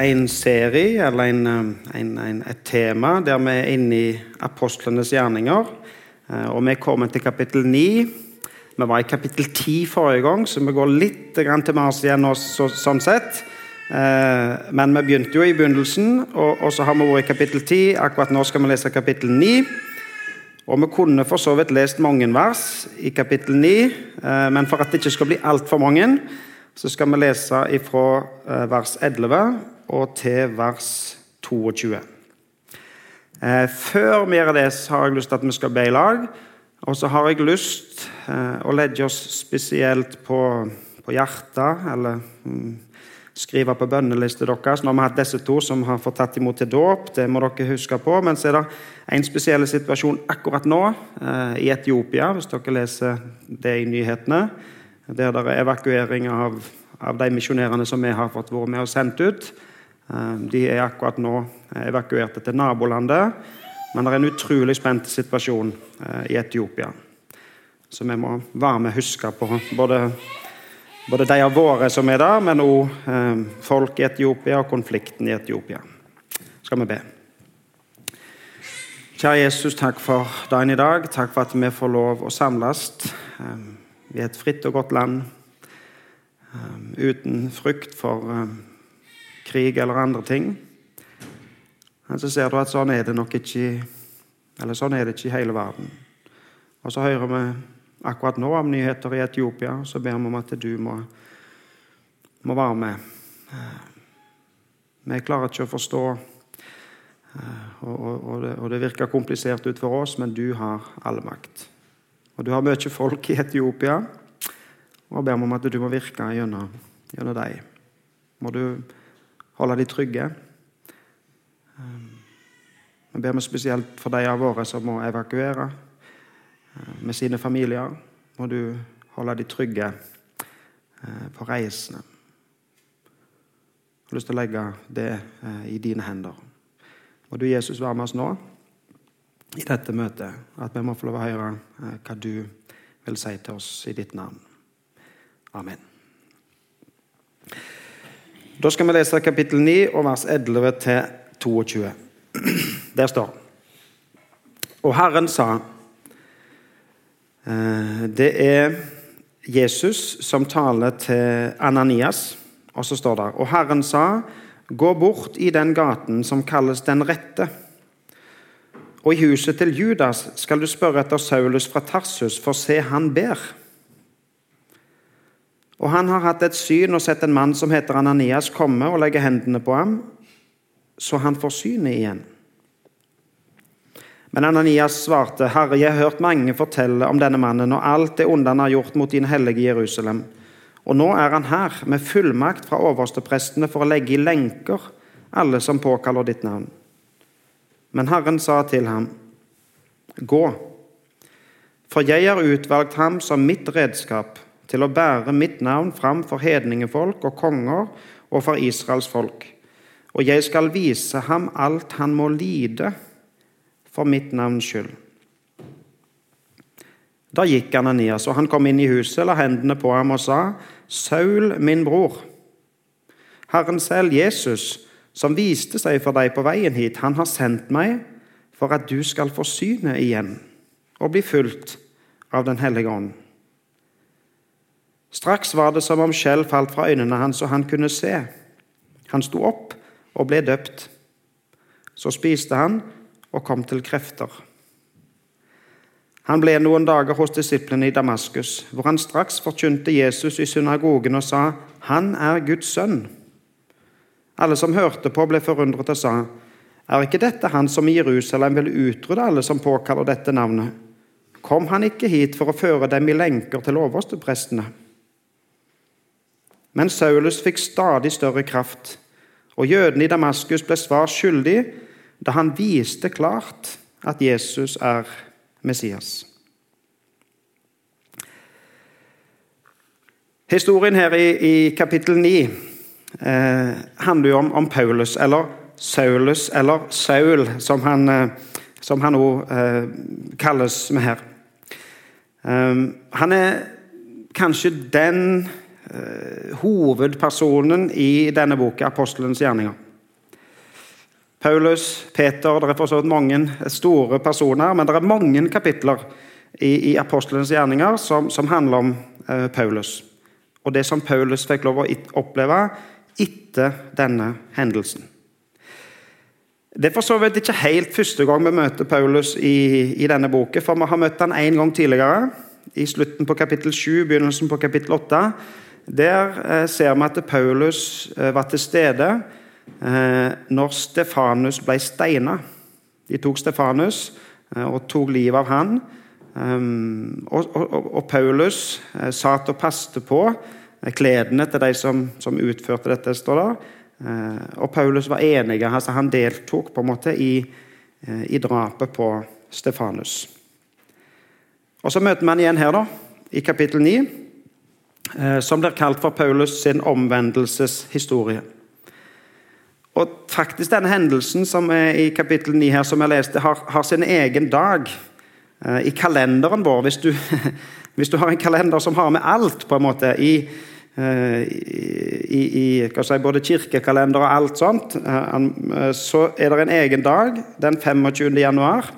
en serie, eller en, en, en, et tema, der vi er inne i apostlenes gjerninger. Eh, og vi er kommet til kapittel 9. Vi var i kapittel 10 forrige gang, så vi går litt til Mars igjen nå, så, sånn sett. Eh, men vi begynte jo i begynnelsen, og, og så har vi vært i kapittel 10. Akkurat nå skal vi lese kapittel 9. Og Vi kunne for så vidt lest mange vers i kapittel 9, eh, men for at det ikke skal bli altfor mange, så skal vi lese fra eh, vers 11 og til vers 22. Eh, før vi gjør det, så har jeg lyst til at vi skal be i lag. Og så har jeg lyst å legge oss spesielt på, på hjertet, eller mm, skrive på bønnelista deres. Nå har vi hatt disse to som har fått tatt imot til dåp. Det må dere huske på. Men så er det en spesiell situasjon akkurat nå eh, i Etiopia, hvis dere leser det i nyhetene. Der det er evakuering av, av de misjonærene som vi har fått vært med og sendt ut. Eh, de er akkurat nå evakuerte til nabolandet. Men det er en utrolig spent situasjon eh, i Etiopia. Så vi må være med og huske på både både de av våre som er der, men òg eh, folk i Etiopia og konflikten i Etiopia. Skal vi be. Kjære Jesus, takk for dagen i dag. Takk for at vi får lov å samles eh, er et fritt og godt land eh, uten frykt for eh, krig eller andre ting. Men så ser du at sånn er det nok ikke eller sånn er det ikke i hele verden. Og så hører vi akkurat nå om nyheter i Etiopia, så ber vi om at du må, må være med. Vi klarer ikke å forstå, og, og, det, og det virker komplisert ut for oss, men du har all makt. Og du har mye folk i Etiopia, og ber om at du må virke gjennom, gjennom dem. Må du holde dem trygge. Vi ber meg spesielt for de av våre som må evakuere med sine familier. Må du holde dem trygge eh, på reisene. Jeg har lyst til å legge det eh, i dine hender. Må du, Jesus, være med oss nå i dette møtet. At vi må få lov å høre eh, hva du vil si til oss i ditt navn. Amen. Da skal vi lese kapittel 9 og vers 11 til 22. Der står Og Herren sa Eh, det er Jesus som taler til Ananias, og så står det Og Herren sa, gå bort i den gaten som kalles Den rette. Og i huset til Judas skal du spørre etter Saulus fra Tarsus, for se, han ber. Og han har hatt et syn og sett en mann som heter Ananias, komme og legge hendene på ham, så han får synet igjen. Men Ananias svarte, Herre, jeg har hørt mange fortelle om denne mannen og alt det onde han har gjort mot din hellige Jerusalem. Og nå er han her med fullmakt fra oversteprestene for å legge i lenker alle som påkaller ditt navn. Men Herren sa til ham, Gå, for jeg har utvalgt ham som mitt redskap til å bære mitt navn fram for hedningefolk og konger og for Israels folk. Og jeg skal vise ham alt han må lide for mitt navns skyld. Da gikk Ananias, og han kom inn i huset, la hendene på ham og sa, Saul, min bror, Herren selv, Jesus, som viste seg for deg på veien hit, han har sendt meg for at du skal få synet igjen og bli fulgt av Den hellige ånd. Straks var det som om skjell falt fra øynene hans, og han kunne se. Han sto opp og ble døpt. Så spiste han og kom til krefter. Han ble noen dager hos disiplene i Damaskus, hvor han straks forkynte Jesus i synagogen og sa, 'Han er Guds sønn'. Alle som hørte på, ble forundret og sa, 'Er ikke dette han som i Jerusalem vil utrydde alle som påkaller dette navnet?' Kom han ikke hit for å føre dem i lenker til oversteprestene? Men Saulus fikk stadig større kraft, og jødene i Damaskus ble svar skyldig da han viste klart at Jesus er Messias. Historien her i, i kapittel 9 eh, handler jo om, om, Paulus, eller Saulus, eller Saul, som han, eh, som han også eh, kalles med her. Um, han er kanskje den eh, hovedpersonen i denne boka, apostelens gjerninger. Paulus, Peter Det er for så vidt mange store personer, men det er mange kapitler i, i apostelens gjerninger som, som handler om eh, Paulus. Og det som Paulus fikk lov å oppleve etter denne hendelsen. Det er for så vidt ikke helt første gang vi møter Paulus i, i denne boken, for vi har møtt han én gang tidligere, i slutten på kapittel 7, begynnelsen på kapittel 8. Der eh, ser vi at Paulus eh, var til stede eh, når Stefanus ble steina. De tok Stefanus eh, og tok livet av han. Um, og, og, og, Paulus eh, satt og passte på kledene til de som, som utførte dette. står der. Eh, og Paulus var enig, altså han deltok på en måte i, eh, i drapet på Stefanus. Og Så møter man igjen her, da, i kapittel 9, eh, som blir kalt for Paulus sin omvendelseshistorie. Og faktisk Denne hendelsen som er i kapittel 9 her, som jeg leste, har, har sin egen dag i kalenderen vår. Hvis du, hvis du, har en kalender som har med alt på en måte i, Eh, i, i si, både kirkekalender og alt sånt, eh, eh, så er det en egen dag den 25. januar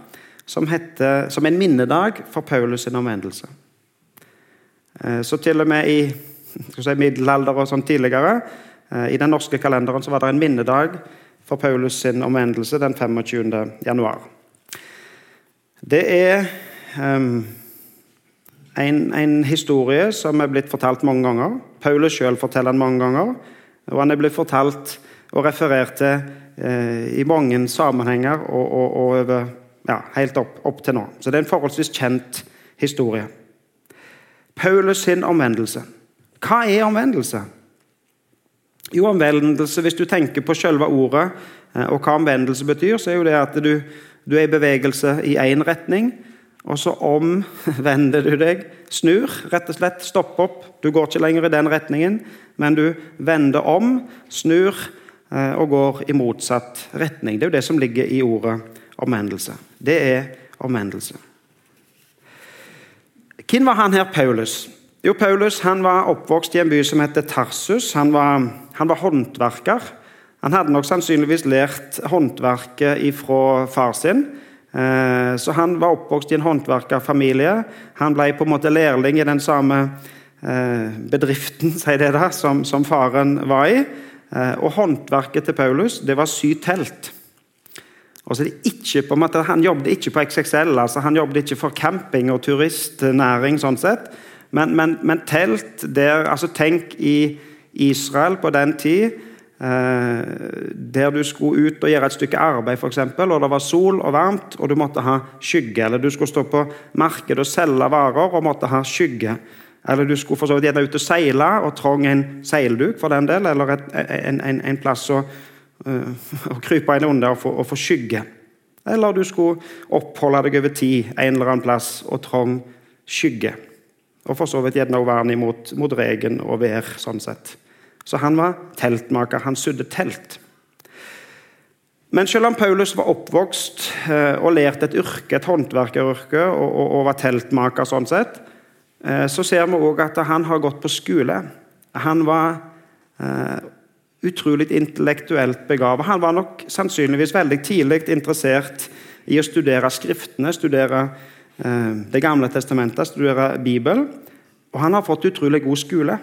som, heter, som en minnedag for Paulus' sin omvendelse. Så til og med i si, middelalder og sånn tidligere, i den norske kalenderen, så var det en minnedag for Paulus' sin omvendelse den 25. januar. Det er um, en, en, historie som er blitt fortalt mange ganger. Paulus sjøl forteller den mange ganger. Og han er blitt fortalt og referert til uh, i mange sammenhenger og, og, og over, ja, helt opp, opp, til nå. Så det er en forholdsvis kjent historie. Paulus sin omvendelse. Hva er omvendelse? Jo, omvendelse, Hvis du tenker på selve ordet eh, og hva omvendelse betyr, så er jo det at du, du er i bevegelse i én retning og så omvender du deg, snur, rett og slett, Stopp opp. Du går ikke lenger i den retningen, men du vender om, snur eh, og går i motsatt retning. Det er jo det som ligger i ordet omvendelse. Det er omvendelse. Hvem var han her, Paulus? Jo, Paulus han var oppvokst i en by som heter Tarsus. Han var, han var håndverker. Han hadde nok sannsynligvis lært håndverket fra far sin. Eh, så han var oppvokst i en håndverkerfamilie. Han ble på en måte lærling i den samme eh, bedriften da, som, som faren var i. Eh, og håndverket til Paulus det var sy telt. Og så det ikke på en måte, Han jobbet ikke på XXL, altså han jobbet ikke for camping og turistnæring. sånn sett, Men, men, men telt der, altså Tenk i Israel på den tid der du skulle ut og gjøre et stykke arbeid, eksempel, og det var sol og varmt, og du måtte ha skygge. Eller du skulle stå på markedet og selge varer og måtte ha skygge. Eller du skulle for så vidt gjerne ut og seile og trong en seilduk for den del, eller et, en, en, en, plass å, uh, å krype inn under og få, og få, skygge. Eller du skulle oppholde deg over tid en eller annen plass og trong skygge. Og for så vidt gjerne vern imot mot regn og vær, sånn sett. Så han var teltmaker. Han sydde telt. Men selv om Paulus var oppvokst eh, og lærte et yrke, et håndverkeryrke og, og, og, var teltmaker, sånn sett, eh, så ser vi òg at han har gått på skole. Han var eh, utrolig intellektuelt begavet. Han var nok sannsynligvis veldig tidlig interessert i å studere Skriftene, studere eh, Det gamle testamentet, studere Bibelen. Og han har fått utrolig god skole.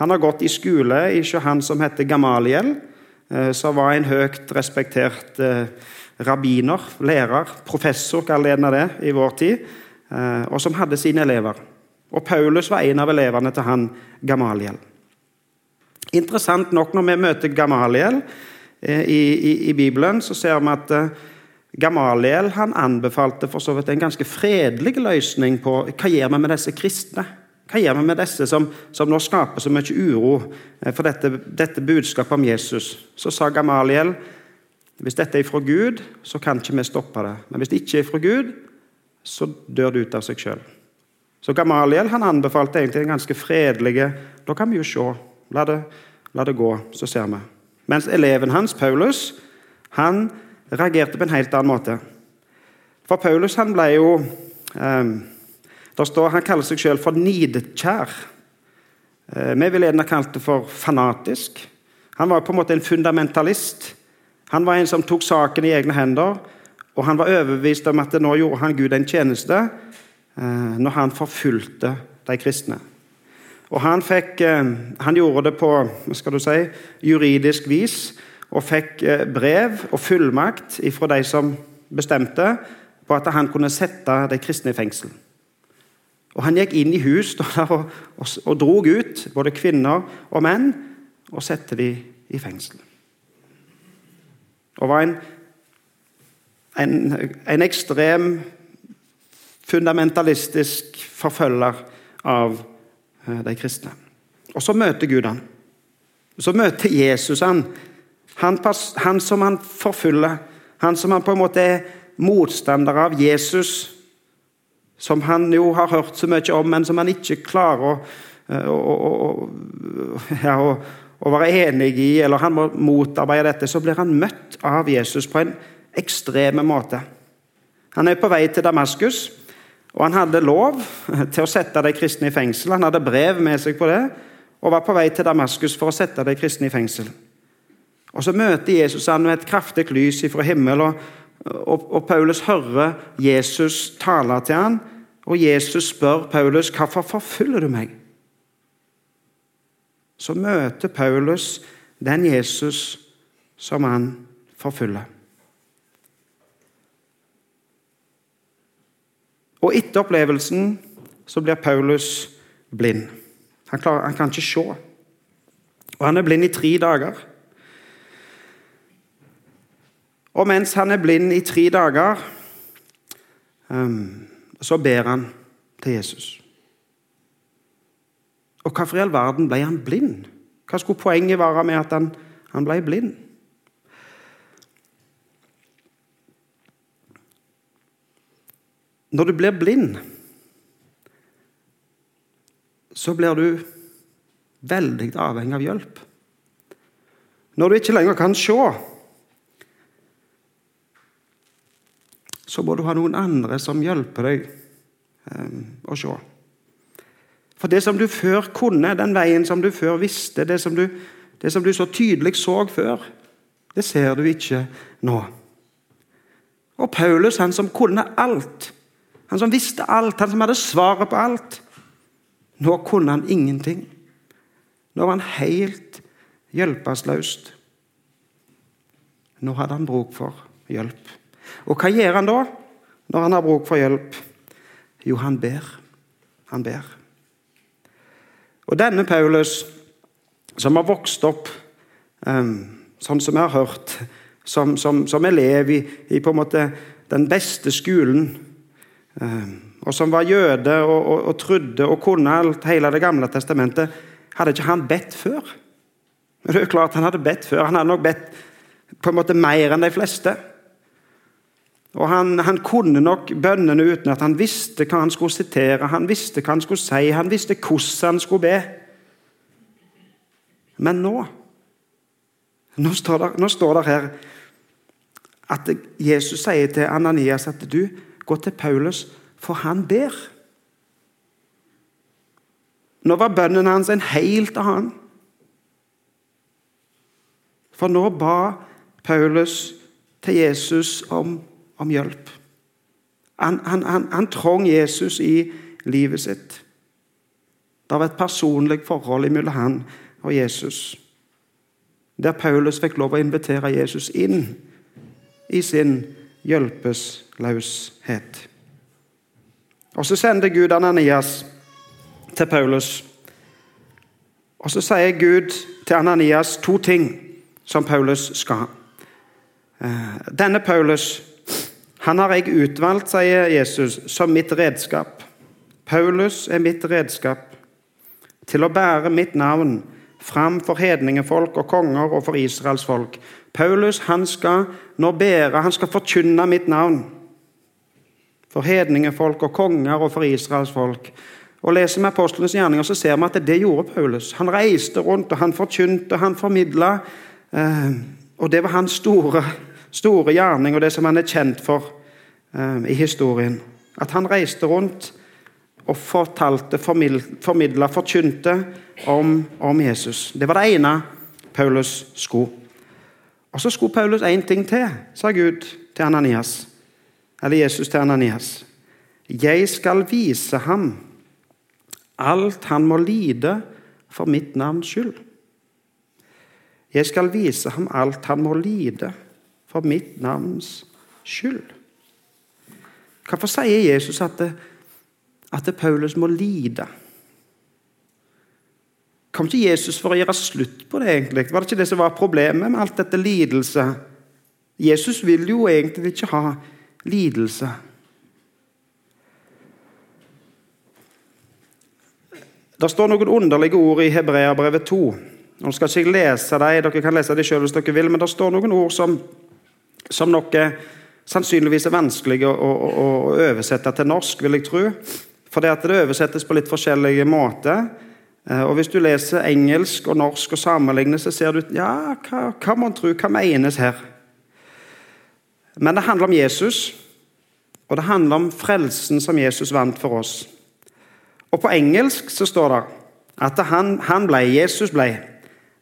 Han har gått i skole i han som heter Gamaliel, eh, som var en høyt respektert eh, rabbiner, lærer, professor, kall det i vår tid, eh, og som hadde sine elever. Og Paulus var en av elevene til han Gamaliel. Interessant nok, når vi møter Gamaliel i, i, i Bibelen, så ser vi at Gamaliel han anbefalte for så vidt en ganske fredelig løsning på hva gjør vi med disse kristne. Hva gjør vi med disse som, som nå skaper så mye uro eh, for dette, dette, budskapet om Jesus? Så sa Gamaliel hvis dette er fra Gud, så kan ikke vi stoppe det. Men hvis det ikke er fra Gud, så dør det ut av seg sjøl. Så Gamaliel han anbefalte egentlig en ganske fredelige Da kan vi jo se. La det, la det gå, så ser vi. Mens eleven hans, Paulus, han reagerte på en helt annen måte. For Paulus han ble jo eh, der står, Han kaller seg selv for nidkjær. Eh, vi ville gjerne kalt det for fanatisk. Han var på en måte en fundamentalist. Han var en som tok saken i egne hender, og han var overbevist om at nå gjorde han Gud en tjeneste eh, når han forfulgte de kristne. Og han, fikk, eh, han gjorde det på si, juridisk vis og fikk brev og fullmakt fra de som bestemte på at han kunne sette de kristne i fengsel. Og Han gikk inn i hus og, og, og drog ut både kvinner og menn og sette dem i fengsel. Og var en, en, en ekstrem fundamentalistisk forfølger av eh, de kristne. Og så møter Gud han. Så møter Jesus han. Han, han som han forfølger. Han som han på en måte er motstander av Jesus som han jo har hørt så mye om, men som han ikke klarer å, eh, å, å, ja, å være enig i, eller han må motarbeide dette, så blir han møtt av Jesus på en ekstrem måte. Han er på vei til Damaskus, og han hadde lov til å sette de kristne i fengsel. Han hadde brev med seg på det, og var på vei til Damaskus for å sette de kristne i fengsel. Og Så møter Jesus han med et kraftig lys fra himmelen, og, og Paulus hører Jesus tale til ham og Jesus spør Paulus hvorfor forfølger du meg. Så møter Paulus den Jesus som han forfølger. Og etter opplevelsen så blir Paulus blind. Han, klarer, han kan ikke se. Og han er blind i tre dager. Og mens han er blind i tre dager um, så ber han til Jesus. Og hvorfor i all verden ble han blind? Hva skulle poenget være med at han, han ble blind? Når du blir blind, så blir du veldig avhengig av hjelp. Når du ikke lenger kan se, så må du ha noen andre som hjelper deg um, å se. For det som du før kunne, den veien som du før visste, det som du, det som du så tydelig så før, det ser du ikke nå. Og Paulus, han som kunne alt, han som visste alt, han som hadde svaret på alt Nå kunne han ingenting. Nå var han helt hjelpeløs. Nå hadde han bruk for hjelp. Og hva gjør han da, når han har bruk for hjelp? Jo, han ber. Han ber. Og denne Paulus, som har vokst opp um, sånn som jeg har hørt, som, som, som elev i, i, på en måte den beste skolen, um, og som var jøde og, og, og, trodde og kunne alt hele Det gamle testamentet, hadde ikke han bedt før? Det er jo klart Han hadde bedt før. Han hadde nok bedt på en måte mer enn de fleste. Og han, han, kunne nok bønnene uten at han visste hva han skulle sitere, han visste hva han skulle si, han visste hvordan han skulle be. Men nå Nå står det, her at Jesus sier til Ananias at du gå til Paulus, for han ber. Nå var bønnen hans en helt annen. For nå ba Paulus til Jesus om om hjelp. Han, han, han, han trong Jesus i livet sitt. Det var et personlig forhold mellom han og Jesus. Der Paulus fikk lov å invitere Jesus inn i sin hjelpeløshet. Og Så sender Gud Ananias til Paulus. Og Så sier Gud til Ananias to ting som Paulus skal. Eh, denne Paulus han har jeg utvalgt, sier Jesus, som mitt redskap. Paulus er mitt redskap til å bære mitt navn fram for hedningefolk og konger og for Israels folk. Paulus han skal nå bære, han skal forkynne mitt navn for hedningefolk og konger og for Israels folk. Og Leser vi apostlenes gjerninger, så ser vi at det gjorde Paulus. Han reiste rundt, og han forkynte, han formidla. Eh, og det var hans store store gjerning og det som han er kjent for eh, i historien. At han reiste rundt og fortalte, formidla, forkynte om, om, Jesus. Det var det ene Paulus skulle. Og så skulle Paulus én ting til, sa Gud til Ananias. Eller Jesus til Ananias. Jeg skal vise ham alt han må lide for mitt navns skyld. Jeg skal vise ham alt han må lide for mitt navns skyld. Hvorfor sier Jesus at, det, at det Paulus må lide? Kom ikke Jesus for å gjøre slutt på det? egentlig? Var det ikke det som var problemet med alt dette lidelse? Jesus vil jo egentlig ikke ha lidelse. Det står noen underlige ord i Hebreabrevet 2. Nå skal ikke jeg lese dem, Dere kan lese dem selv hvis dere vil, men det står noen ord som, som noe sannsynligvis er vanskelig å, å, å, oversette til norsk, vil jeg tro. For det, det oversettes på litt forskjellige måter. Eh, og Hvis du leser engelsk og norsk og sammenligner, så ser du ja, hva, hva man tror, hva menes her? Men det handler om Jesus, og det handler om frelsen som Jesus vant for oss. Og På engelsk så står det at han, han ble, Jesus ble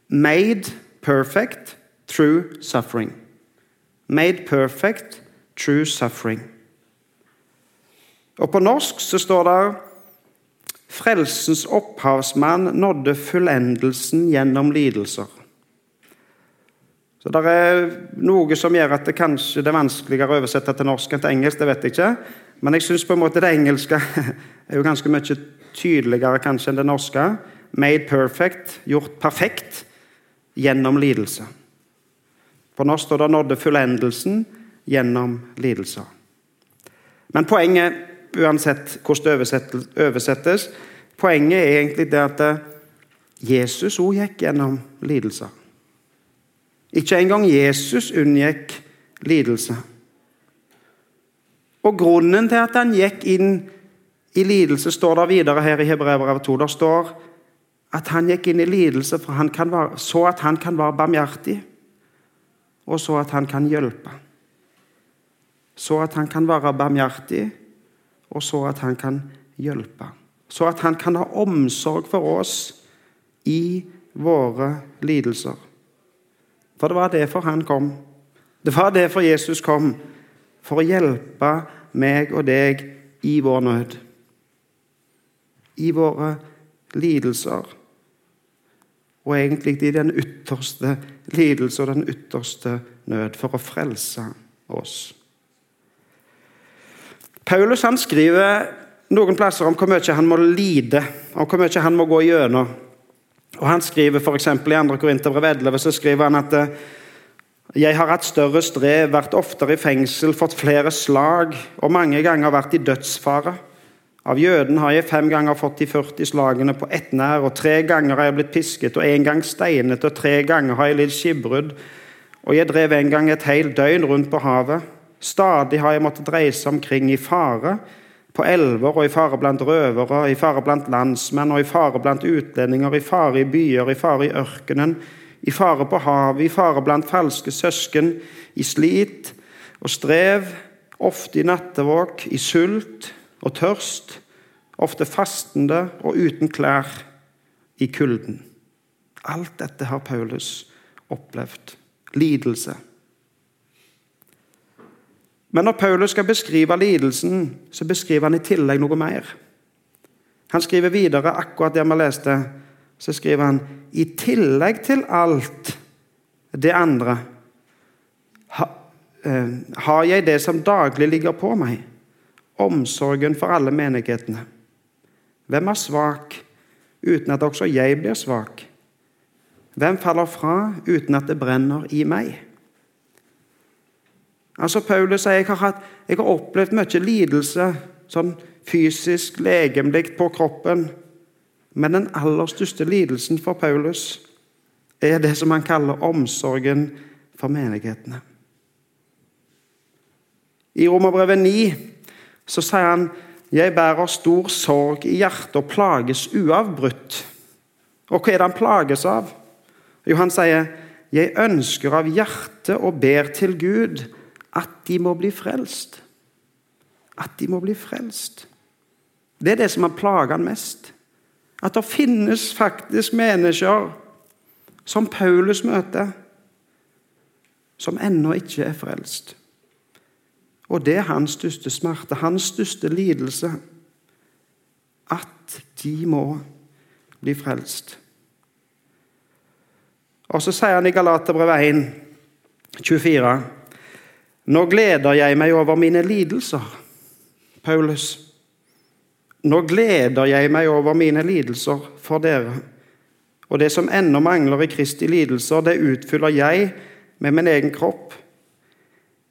made perfect through suffering. Made perfect true suffering. Og På norsk så står det Frelsens opphavsmann nådde fullendelsen gjennom lidelser. Så Det er noe som gjør at det kanskje det er vanskeligere å oversette til norsk enn til engelsk. det vet jeg ikke. Men jeg syns det engelske er jo ganske mye tydeligere kanskje enn det norske. Made perfect, gjort perfekt gjennom lidelse. På nå står det 'nådde fullendelsen gjennom lidelser'. Men poenget, uansett hvordan det oversettes, poenget er egentlig det at Jesus òg gikk gjennom lidelser. Ikke engang Jesus unngikk lidelse. Og grunnen til at han gikk inn i lidelse står det videre her i Hebrevet 2. Det står at han gikk inn i lidelse for han være, så at han kan være barmhjertig, og så at han kan hjelpe. Så at han kan være barmhjertig, og så at han kan hjelpe. Så at han kan ha omsorg for oss i våre lidelser. For det var derfor han kom. Det var derfor Jesus kom. For å hjelpe meg og deg i vår nød i våre lidelser. Og egentlig i den ytterste lidelse og den ytterste nød, for å frelse oss. Paulus han skriver noen plasser om hvor mye han må lide, om hvor mye han må gå gjennom. Og Han skriver f.eks. i 2. Korinterbrev 11 så skriver han at jeg har hatt større strev, vært oftere i fengsel, fått flere slag og mange ganger vært i dødsfare. Av jøden har jeg fem ganger fått de 40 slagene på ett nær, og tre ganger har jeg blitt pisket, og en gang steinet, og tre ganger har jeg lidd skipbrudd. Og jeg drev en gang et helt døgn rundt på havet. Stadig har jeg måttet reise omkring i fare, på elver og i fare blant røvere, i fare blant landsmenn og i fare blant utlendinger, i fare i byer, i fare i ørkenen, i fare på havet, i fare blant falske søsken, i slit og strev, ofte i nattevåk, i sult og tørst, ofte fastende og uten klær i kulden. Alt dette har Paulus opplevd. Lidelse. Men når Paulus skal beskrive lidelsen, så beskriver han i tillegg noe mer. Han skriver videre akkurat det vi leste. Så skriver han i tillegg til alt det andre eh, har jeg det som daglig ligger på meg omsorgen for alle menighetene. Hvem er svak uten at også jeg blir svak? Hvem faller fra uten at det brenner i meg? Altså Paulus sier jeg har, har opplevd mye lidelse, sånn fysisk, legemlig på kroppen. Men den aller største lidelsen for Paulus er det som han kaller omsorgen for menighetene. I Romerbrevet 9 så sier han jeg bærer stor sorg i hjertet og plages uavbrutt. Og hva er det han plages av? Jo, han sier jeg ønsker av hjertet og ber til Gud at de må bli frelst. At de må bli frelst. Det er det som har plaget han mest. At det finnes faktisk mennesker som Paulus møter, som ennå ikke er frelst. Og det er hans største smerte, hans største lidelse. At de må bli frelst. Og så sier han i Galaterbrevet 1, 24.: Nå gleder jeg meg over mine lidelser. Paulus. Nå gleder jeg meg over mine lidelser for dere. Og det som ennå mangler i Kristi lidelser, det utfyller jeg med min egen kropp.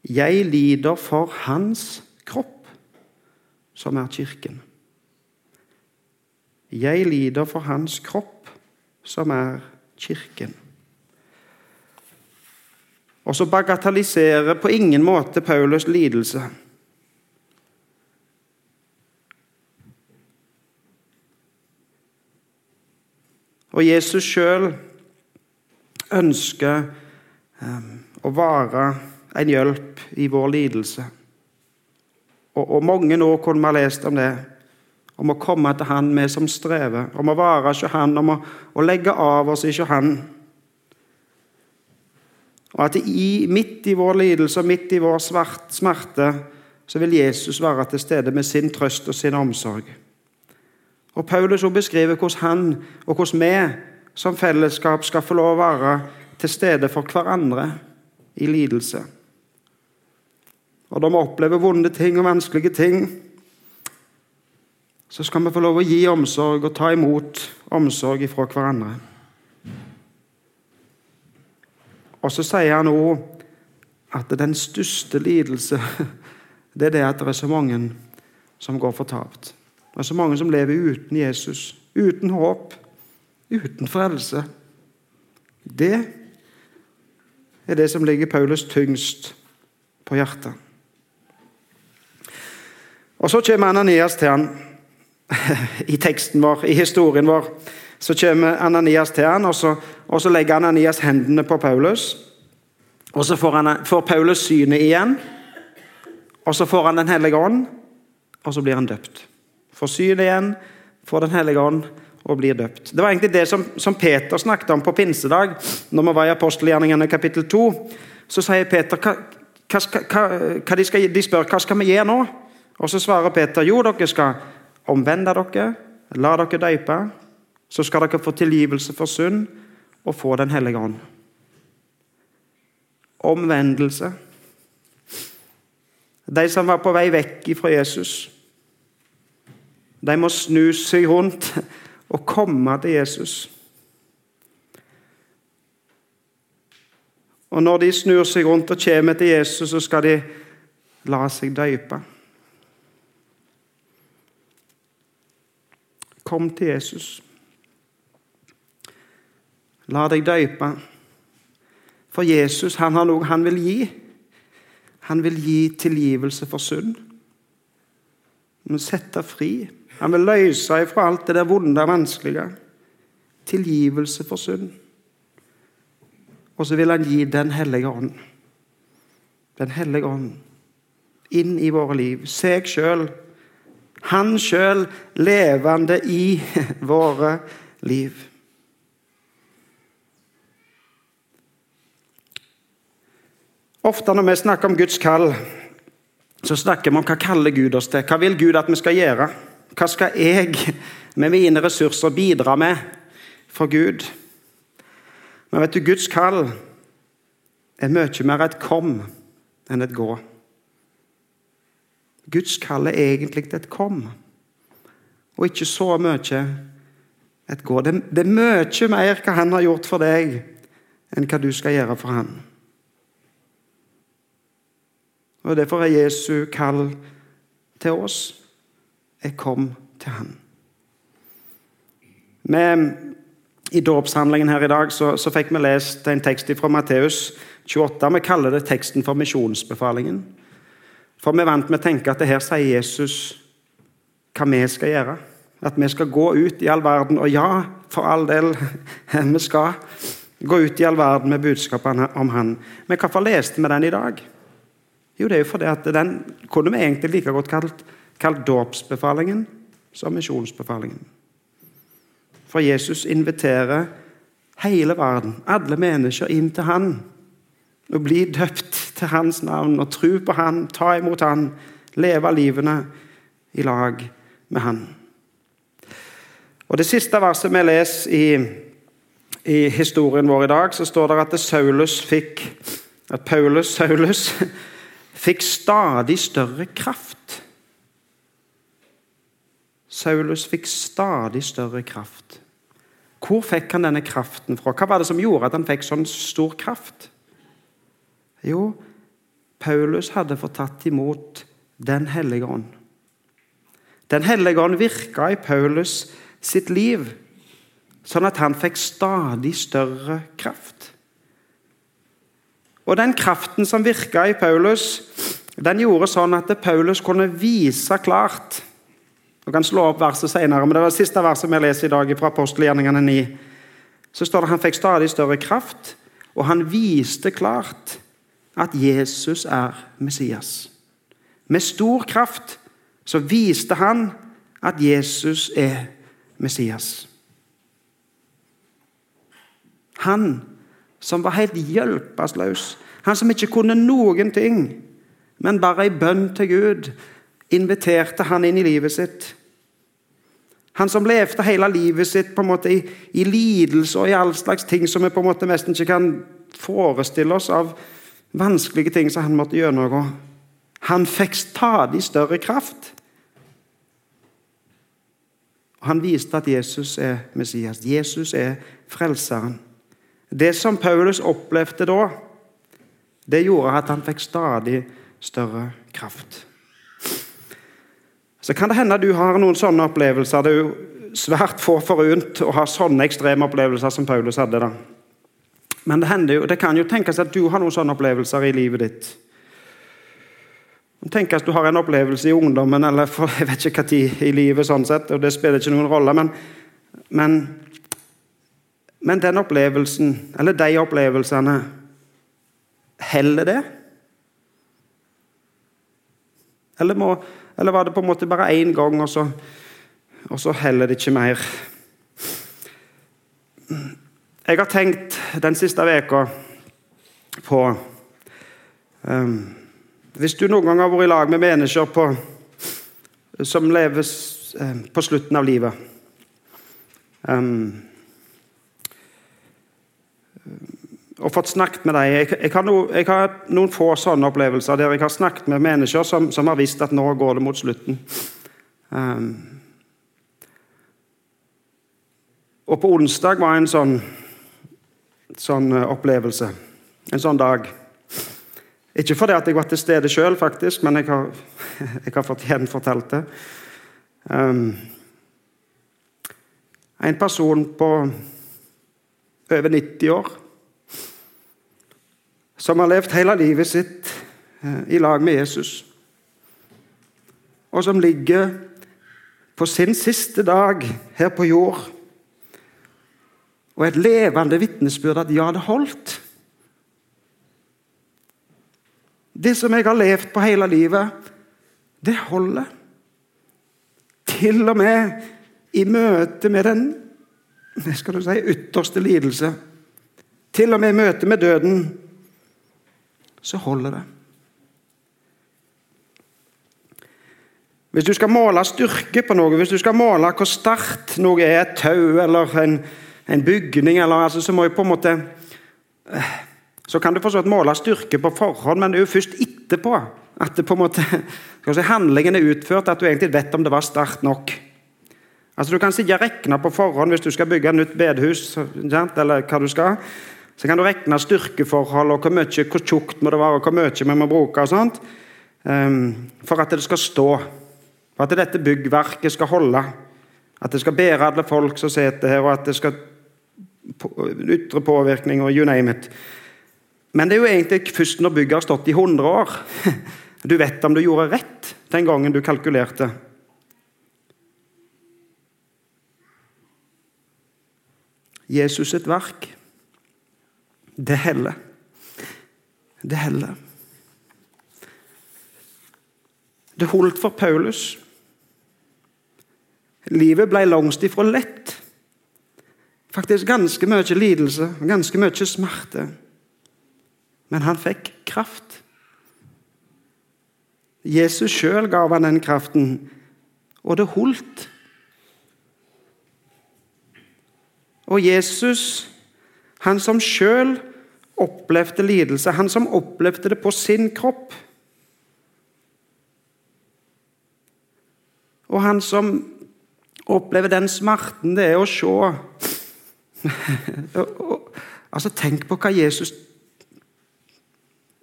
Jeg lider for hans kropp, som er kirken. Jeg lider for hans kropp, som er kirken. Og så bagatelliserer på ingen måte Paulus lidelse. Og Jesus sjøl ønsker um, å være en hjelp i vår lidelse. Og, og mange nå kunne vi ha lest om det. Om å komme til Han, vi som strever. Om å være hos Han, om å, å, legge av oss hos Han. Og at i, midt i vår lidelse og midt i vår svart, smerte så vil Jesus være til stede med sin trøst og sin omsorg. Og Paulus beskriver hvordan han og hvordan vi som fellesskap skal få lov å være til stede for hverandre i lidelse. Og da vi opplever vonde ting og vanskelige ting, så skal vi få lov å gi omsorg og ta imot omsorg fra hverandre. Og så sier han òg at den største lidelse det er det at det er så mange som går fortapt. Det er så mange som lever uten Jesus, uten håp, uten frelse. Det er det som ligger Paulus tyngst på hjertet. Og Så kommer Ananias til han i teksten vår, i historien vår. Så kommer Ananias til han, og så, og så legger Ananias hendene på Paulus. Og Så får, han, får Paulus synet igjen, og så får han Den hellige ånd, og så blir han døpt. Får synet igjen, får Den hellige ånd og blir døpt. Det var egentlig det som, som Peter snakket om på pinsedag, når vi var i apostelgjerningene kapittel 2. Så sier Peter hva, hva, hva, de, skal, de, spør hva skal vi gjøre nå. Og Så svarer Peter jo, dere skal omvende dere, la dere døype. Så skal dere få tilgivelse for synd og få Den hellige ånd. Omvendelse. De som var på vei vekk fra Jesus de må snu seg rundt og komme til Jesus. Og når de snur seg rundt og kommer til Jesus, så skal de la seg døype. Kom til Jesus. La deg døype. For Jesus han har noe han vil gi. Han vil gi tilgivelse for synd. Han vil sette fri. Han vil løse ifra alt det der vonde og vanskelige. Tilgivelse for synd. Og så vil han gi Den hellige ånd. Den hellige ånd inn i våre liv. Seg sjøl. Han sjøl levende i våre liv. Ofte når vi snakker om Guds kall, så snakker vi om hva kaller Gud oss til. Hva vil Gud at vi skal gjøre? Hva skal jeg med mine ressurser bidra med for Gud? Men vet du, Guds kall er mye mer et kom enn et gå. Guds kall er egentlig et kom, og ikke så mye et gå. Det, det er mye mer hva han har gjort for deg, enn hva du skal gjøre for han. Og Derfor er Jesu kall til oss jeg kom til han. Med, I dåpshandlingen her i dag så, så, fikk vi lest en tekst fra Matteus 28. Vi kaller det teksten for misjonsbefalingen. For vi er vant med å tenke at det her sier Jesus hva vi skal gjøre. At vi skal gå ut i all verden. Og ja, for all del, vi skal gå ut i all verden med budskapene om Han. Men hvorfor leste vi den i dag? Jo, det er jo fordi at den kunne vi egentlig like godt kalt kalt dåpsbefalingen. som misjonsbefalingen. For Jesus inviterer hele verden, alle mennesker, inn til han. Og bli døpt til hans navn og tro på han, ta imot han, leve livene i lag med han. Og Det siste verset vi leser i, i historien vår i dag, så står det at Saulus fikk at Paulus, Saulus fikk stadig større kraft. Saulus fikk stadig større kraft. Hvor fikk han denne kraften fra? Hva var det som gjorde at han fikk sånn stor kraft? Jo, Paulus hadde fått tatt imot Den hellige ånd. Den hellige ånd virka i Paulus sitt liv, sånn at han fikk stadig større kraft. Og Den kraften som virka i Paulus, den gjorde sånn at Paulus kunne vise klart Du kan slå opp verset senere, men det var det siste verset vi leser i dag fra apostelgjerningene 9. Så står det at han fikk stadig større kraft, og han viste klart at Jesus er Messias. Med stor kraft så viste han at Jesus er Messias. Han som var helt hjelpeløs, han som ikke kunne noen ting, men bare i bønn til Gud inviterte han inn i livet sitt. Han som levde hele livet sitt på en måte i, i lidelse og i all slags ting som vi på en måte nesten ikke kan forestille oss av vanskelige ting som han måtte gjennomgå. Han fikk stadig større kraft. Han viste at Jesus er Messias. Jesus er frelseren. Det som Paulus opplevde da, det gjorde at han fikk stadig større kraft. Så kan det hende du har noen sånne opplevelser. Det er jo svært få forunt å ha sånne ekstreme opplevelser som Paulus hadde. da. Men det, jo, det kan jo tenkes at du har noen sånne opplevelser i livet ditt. Tenk at du har en opplevelse i ungdommen eller for jeg vet ikke hva tid i livet, sånn sett, og det spiller ikke noen rolle. Men, men, men den opplevelsen, eller de opplevelsene, heller det? Eller, må, eller, var det på en måte bare én gang, og så, og så heller det ikke mer? Jeg har tenkt den siste veka på um, Hvis du noen gang har vært i lag med mennesker på, som lever um, på slutten av livet um, og fått snakket med dem. Jeg, jeg, har no, jeg, har noen få sånne opplevelser der jeg har snakket med mennesker som, som har visst at nå går det mot slutten. Um, og på onsdag var en sånn sånn eh, opplevelse. En sånn dag. Ikke fordi at jeg var til stede sjøl, faktisk, men jeg har, jeg har fått gjenfortalt det. Um, en person på over 90 år som har levd hele livet sitt uh, i lag med Jesus, og som ligger på sin siste dag her på jord og et levende vitnesbyrd at ja, det holdt. Det som jeg har levd på hele livet, det holder. Til og med i møte med den skal du si, ytterste lidelse, til og med i møte med døden, så holder det. Hvis du skal måle styrke på noe, hvis du skal måle hvor sterkt noe er, et tau eller en, en bygning, eller, altså, så må jeg på en måte eh, Så kan du måle styrke på forhånd, men det er jo først etterpå at det på en måte, si, handlingen er utført, at du egentlig vet om det var sterkt nok. Altså Du kan sikkert regne på forhånd hvis du skal bygge et nytt bedehus, eller hva du skal. Så kan du regne styrkeforhold og hvor mye, hvor tjukt må det være, og hvor mye vi må bruke. og sånt, um, For at det skal stå. For at dette byggverket skal holde. At det skal bære alle folk som sitter her, og at det skal ytre påvirkning og you name it. Men det er jo egentlig først når bygget har stått i 100 år, du vet om du gjorde rett den gangen du kalkulerte. Jesus sitt verk, det heller. Det heller. Det holdt for Paulus. Livet ble langt ifra lett. Faktisk ganske mye lidelse, ganske mye smerte. Men han fikk kraft. Jesus sjøl gav han den kraften, og det holdt. Og Jesus, han som sjøl opplevde lidelse, han som opplevde det på sin kropp Og han som opplever den smerten det er å se Altså, Tenk på hva Jesus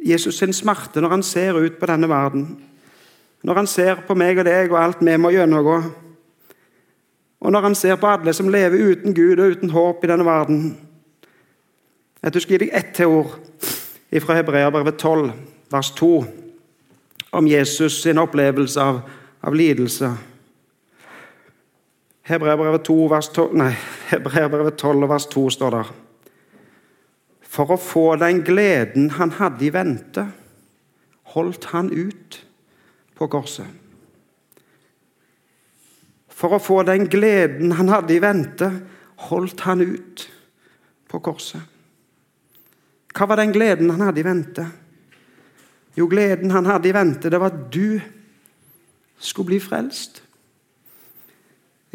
Jesus sin smerte når han ser ut på denne verden. Når han ser på meg og deg og alt vi må gjennomgå. Og når han ser på alle som lever uten Gud og uten håp i denne verden. Jeg skal gi deg ett til ord fra Hebreabrevet 12, vers 2, om Jesus sin opplevelse av, av lidelse. Hebreabrevet 12, vers 12, vers 2 står der. For å få den gleden han hadde i vente, holdt han ut på korset. For å få den gleden han hadde i vente, holdt han ut på korset. Hva var den gleden han hadde i vente? Jo, gleden han hadde i vente, det var at du skulle bli frelst.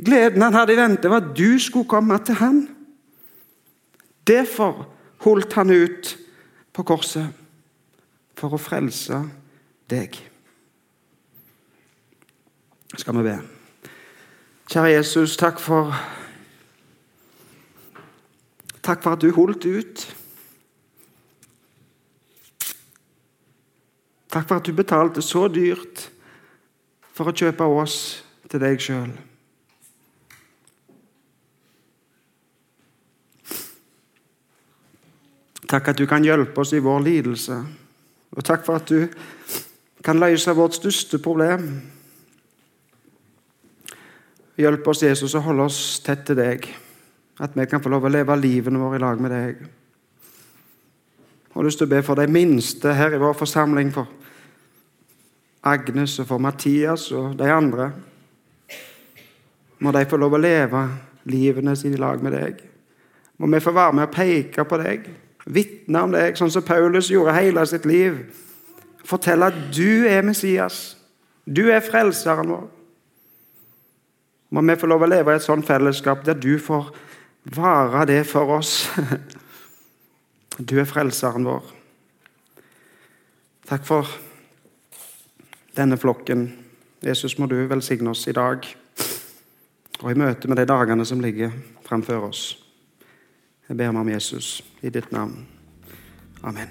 Gleden han hadde i vente, var at du skulle komme til han. Derfor holdt han ut på korset for å frelse deg. Skal vi be. Kjære Jesus, takk for Takk for at du holdt ut. Takk for at du betalte så dyrt for å kjøpe oss til deg sjøl. Takk at du kan hjelpe oss i vår lidelse. Og takk for at du kan løse vårt største problem. Hjelp oss, Jesus, å holde oss tett til deg. At vi kan få lov å leve livene våre i lag med deg. Jeg har lyst til å be for de minste her i vår forsamling, for Agnes og for Mathias og de andre. Må de få lov å leve livene sine i lag med deg. Må vi få være med og peke på deg vitne om deg, sånn som Paulus gjorde hele sitt liv. Fortelle at du er Messias. Du er frelseren vår. Må vi få lov å leve i et sånt fellesskap der du får være det for oss. Du er frelseren vår. Takk for denne flokken. Jesus, må du velsigne oss i dag og i møte med de dagene som ligger framfor oss. Jeg ber meg om Jesus i ditt navn. Amen.